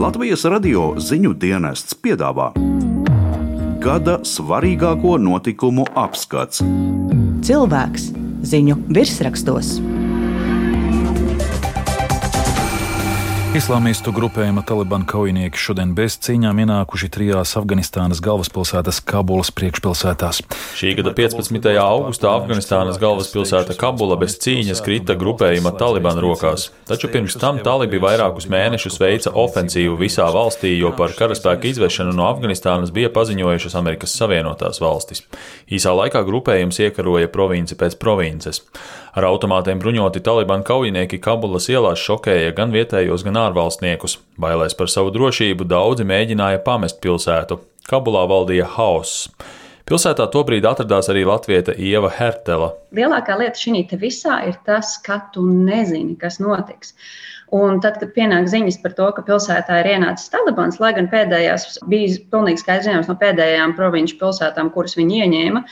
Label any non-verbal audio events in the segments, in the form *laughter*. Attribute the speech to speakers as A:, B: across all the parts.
A: Latvijas radio ziņu dienests piedāvā gada svarīgāko notikumu apskats.
B: Cilvēks ziņu virsrakstos.
C: Islāmistu grupējuma Taliban kaujinieki šodien bez cīņām ienākuši trijās Afganistānas galvaspilsētas Kabulas priekšpilsētās.
D: Šī gada 15. augustā Afganistānas galvaspilsēta Kabula bez cīņas krita grupējuma Taliban rokās, taču pirms tam talibi vairākus mēnešus veica ofensīvu visā valstī, jo par karaspēku izvešanu no Afganistānas bija paziņojušas Amerikas Savienotās valstis. Īsā laikā grupējums iekaroja provinci pēc provinces. Ar automātiem bruņoti Taliban kaujinieki Kabulas ielās šokēja gan vietējos, gan ārvalstniekus. Bailēs par savu drošību daudzi mēģināja pamest pilsētu. Kabulā valdīja hauss. Pilsētā tobrīd atradās arī latvieta Ieva Hertela.
E: Lielākā lieta šī visā ir tas, ka tu nezini, kas notiks. Un tad, kad pienāk ziņas par to, ka pilsētā ir ienācis Talibans, lai gan pēdējās bija pilnīgi skaidrs zināms no pēdējām provinču pilsētām, kuras viņi ieņēma,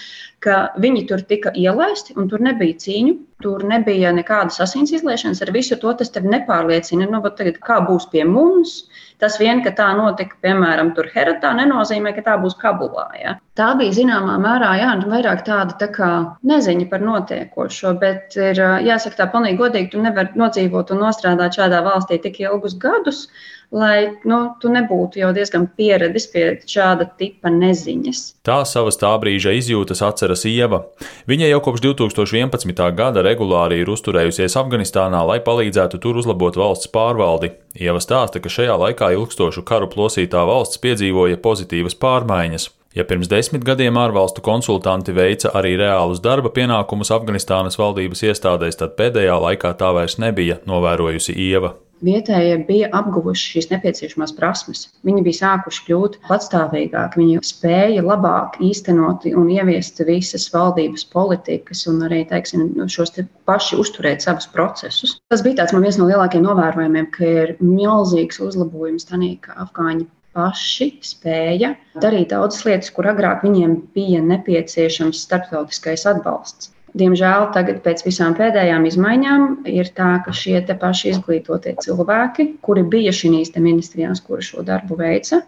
E: ka viņi tur tika ielaisti un tur nebija cīņu, tur nebija nekādas asins izliešanas. Ar visu to tas tevi nepārliecina. Nu, tagad, kā būs pie mums? Tas vien, ka tā notika, piemēram, Heratā, nenozīmē, ka tā būs Kabulā. Ja? Tā bija zināmā mērā jā, nu, vairāk tāda tā kā neziņa par notiekošo, bet ir jāsaka tā pilnīgi godīgi, tu nevari nodzīvot un nostrādāt šādā valstī tik ilgus gadus lai nu, tu nebūtu jau diezgan pieradis pie šāda tipa neziņas.
D: Tā savas tā brīža izjūtas atceras Ieva. Viņa jau kopš 2011. gada regulāri ir uzturējusies Afganistānā, lai palīdzētu tur uzlabot valsts pārvaldi. Ieva stāsta, ka šajā laikā ilgstošu karu plosītā valsts piedzīvoja pozitīvas pārmaiņas. Ja pirms desmit gadiem ārvalstu konsultanti veica arī reālus darba pienākumus Afganistānas valdības iestādēs, tad pēdējā laikā tā vairs nebija novērojusi Ieva
E: vietējie bija apguvuši šīs nepieciešamās prasmes. Viņi bija sākuši kļūt patstāvīgāki, viņi spēja labāk īstenot un ieviest visas valdības politikas un arī teiksim, šos te paši uzturēt savus procesus. Tas bija tāds man viens no lielākajiem novērojumiem, ka ir milzīgs uzlabojums tādā, ka afgāņi paši spēja darīt daudzas lietas, kur agrāk viņiem bija nepieciešams starptautiskais atbalsts. Diemžēl tagad, pēc visām pēdējām izmaiņām, ir tā, ka šie paši izglītotie cilvēki, kuri bija šīs ministrijās, kuri šo darbu veica,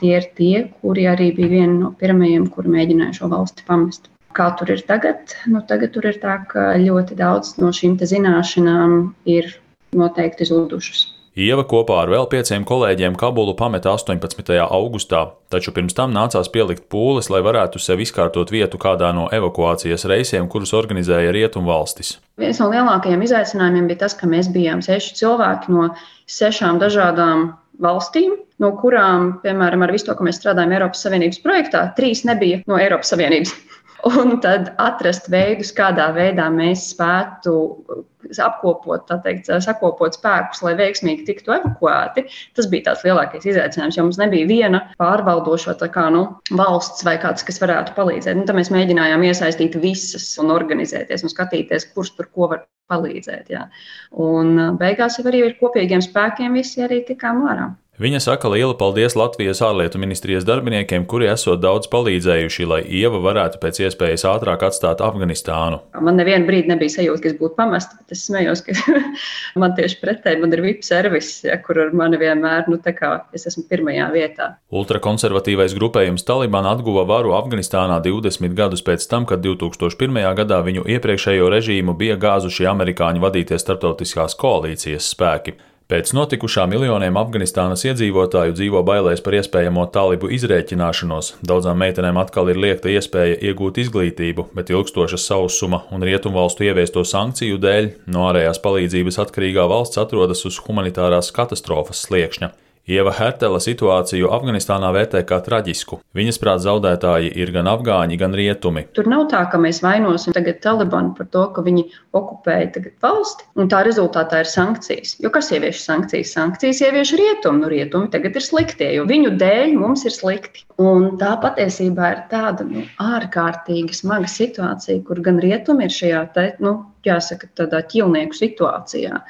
E: tie ir tie, kuri arī bija vieni no pirmajiem, kuri mēģināja šo valsti pamest. Kā tur ir tagad? Nu, tagad tur ir tā, ka ļoti daudz no šīm zināšanām ir noteikti zudušas.
D: Ieva kopā ar vēl pieciem kolēģiem Kabulu pameta 18. augustā, taču pirms tam nācās pielikt pūles, lai varētu sev izkārtot vietu kādā no evakuācijas reisiem, kurus organizēja Rietumvalstis.
E: Viens no lielākajiem izaicinājumiem bija tas, ka mēs bijām seši cilvēki no sešām dažādām valstīm, no kurām, piemēram, ar visu to, ka mēs strādājam Eiropas Savienības projektā, trīs nebija no Eiropas Savienības. Un tad atrast veidus, kādā veidā mēs spētu apkopot, teikt, sakopot spēkus, lai veiksmīgi tiktu evakuēti. Tas bija tās lielākais izaicinājums, jo mums nebija viena pārvaldošo kā, nu, valsts vai kāds, kas varētu palīdzēt. Nu, tad mēs mēģinājām iesaistīt visas un organizēties un skatīties, kurš tur ko var palīdzēt. Jā. Un beigās jau arī ar kopīgiem spēkiem visi arī tikām ārā.
D: Viņa saka lielu paldies Latvijas ārlietu ministrijas darbiniekiem, kuri esot daudz palīdzējuši, lai Ieva varētu pēc iespējas ātrāk atstāt Afganistānu.
E: Man nevienu brīdi nebija sajūta, ka es būtu pamesta, bet es smējos, ka *laughs* man tieši pretēji man ir VIP servis, ja, kur ar mani vienmēr, nu, tā kā es esmu pirmajā vietā.
D: Ultrakonservatīvais grupējums Taliban atguva varu Afganistānā 20 gadus pēc tam, kad 2001. gadā viņu iepriekšējo režīmu bija gāzuši amerikāņu vadītie starptautiskās koalīcijas spēki. Pēc notikušā miljoniem Afganistānas iedzīvotāju dzīvo bailēs par iespējamo talibu izrēķināšanos. Daudzām meitenēm atkal ir liekta iespēja iegūt izglītību, bet ilgstoša sausuma un rietumvalstu ieviesto sankciju dēļ no ārējās palīdzības atkarīgā valsts atrodas uz humanitārās katastrofas sliekšņa. Ieva Hertela situāciju Afganistānā vērtē kā traģisku. Viņas prāt zaudētāji ir gan afgāņi, gan rietumi.
E: Tur nav tā, ka mēs vainosim tagad Talibanu par to, ka viņi okupēja valsti, un tā rezultātā ir sankcijas. Jo kas ievieš sankcijas? Sankcijas ievieš rietumi. Nu, rietumi tagad ir sliktie, jo viņu dēļ mums ir slikti. Un tā patiesībā ir tāda nu, ārkārtīgi smaga situācija, kur gan rietumi ir šajā, te, nu, jāsaka, tādā ķilnieku situācijā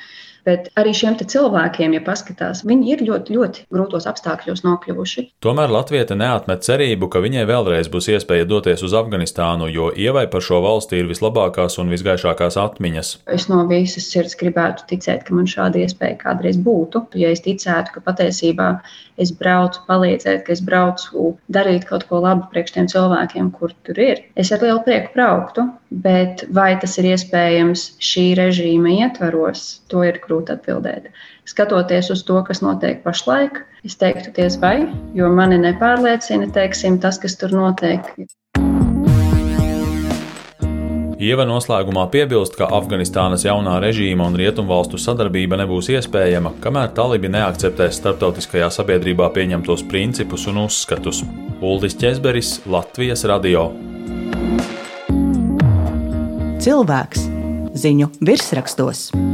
E: Bet arī šiem cilvēkiem, ja paskatās, viņi ir ļoti, ļoti grūtos apstākļos nokļuvuši.
D: Tomēr Latvija neatmet cerību, ka viņai vēlreiz būs iespēja doties uz Afganistānu, jo ievai par šo valsti ir vislabākās un visgaišākās atmiņas.
E: Es no visas sirds gribētu ticēt, ka man šāda iespēja kādreiz būtu. Ja es ticētu, ka patiesībā es braucu palīdzēt, ka es braucu darīt kaut ko labu priekš tiem cilvēkiem, kur tur ir, es ar lielu prieku brauktu. Bet vai tas ir iespējams šī režīma ietvaros, to ir grūti atbildēt. Skatoties uz to, kas notiek pašlaik, es teiktu, diez vai, jo mani nepārliecina teiksim, tas, kas tur notiek.
D: Ieva noslēgumā piebilst, ka Afganistānas jaunā režīma un rietumvalstu sadarbība nebūs iespējama, kamēr talibi neakceptēs starptautiskajā sabiedrībā pieņemtos principus un uzskatus. Uldis Česberis, Latvijas radio.
B: Cilvēks ziņu virsrakstos.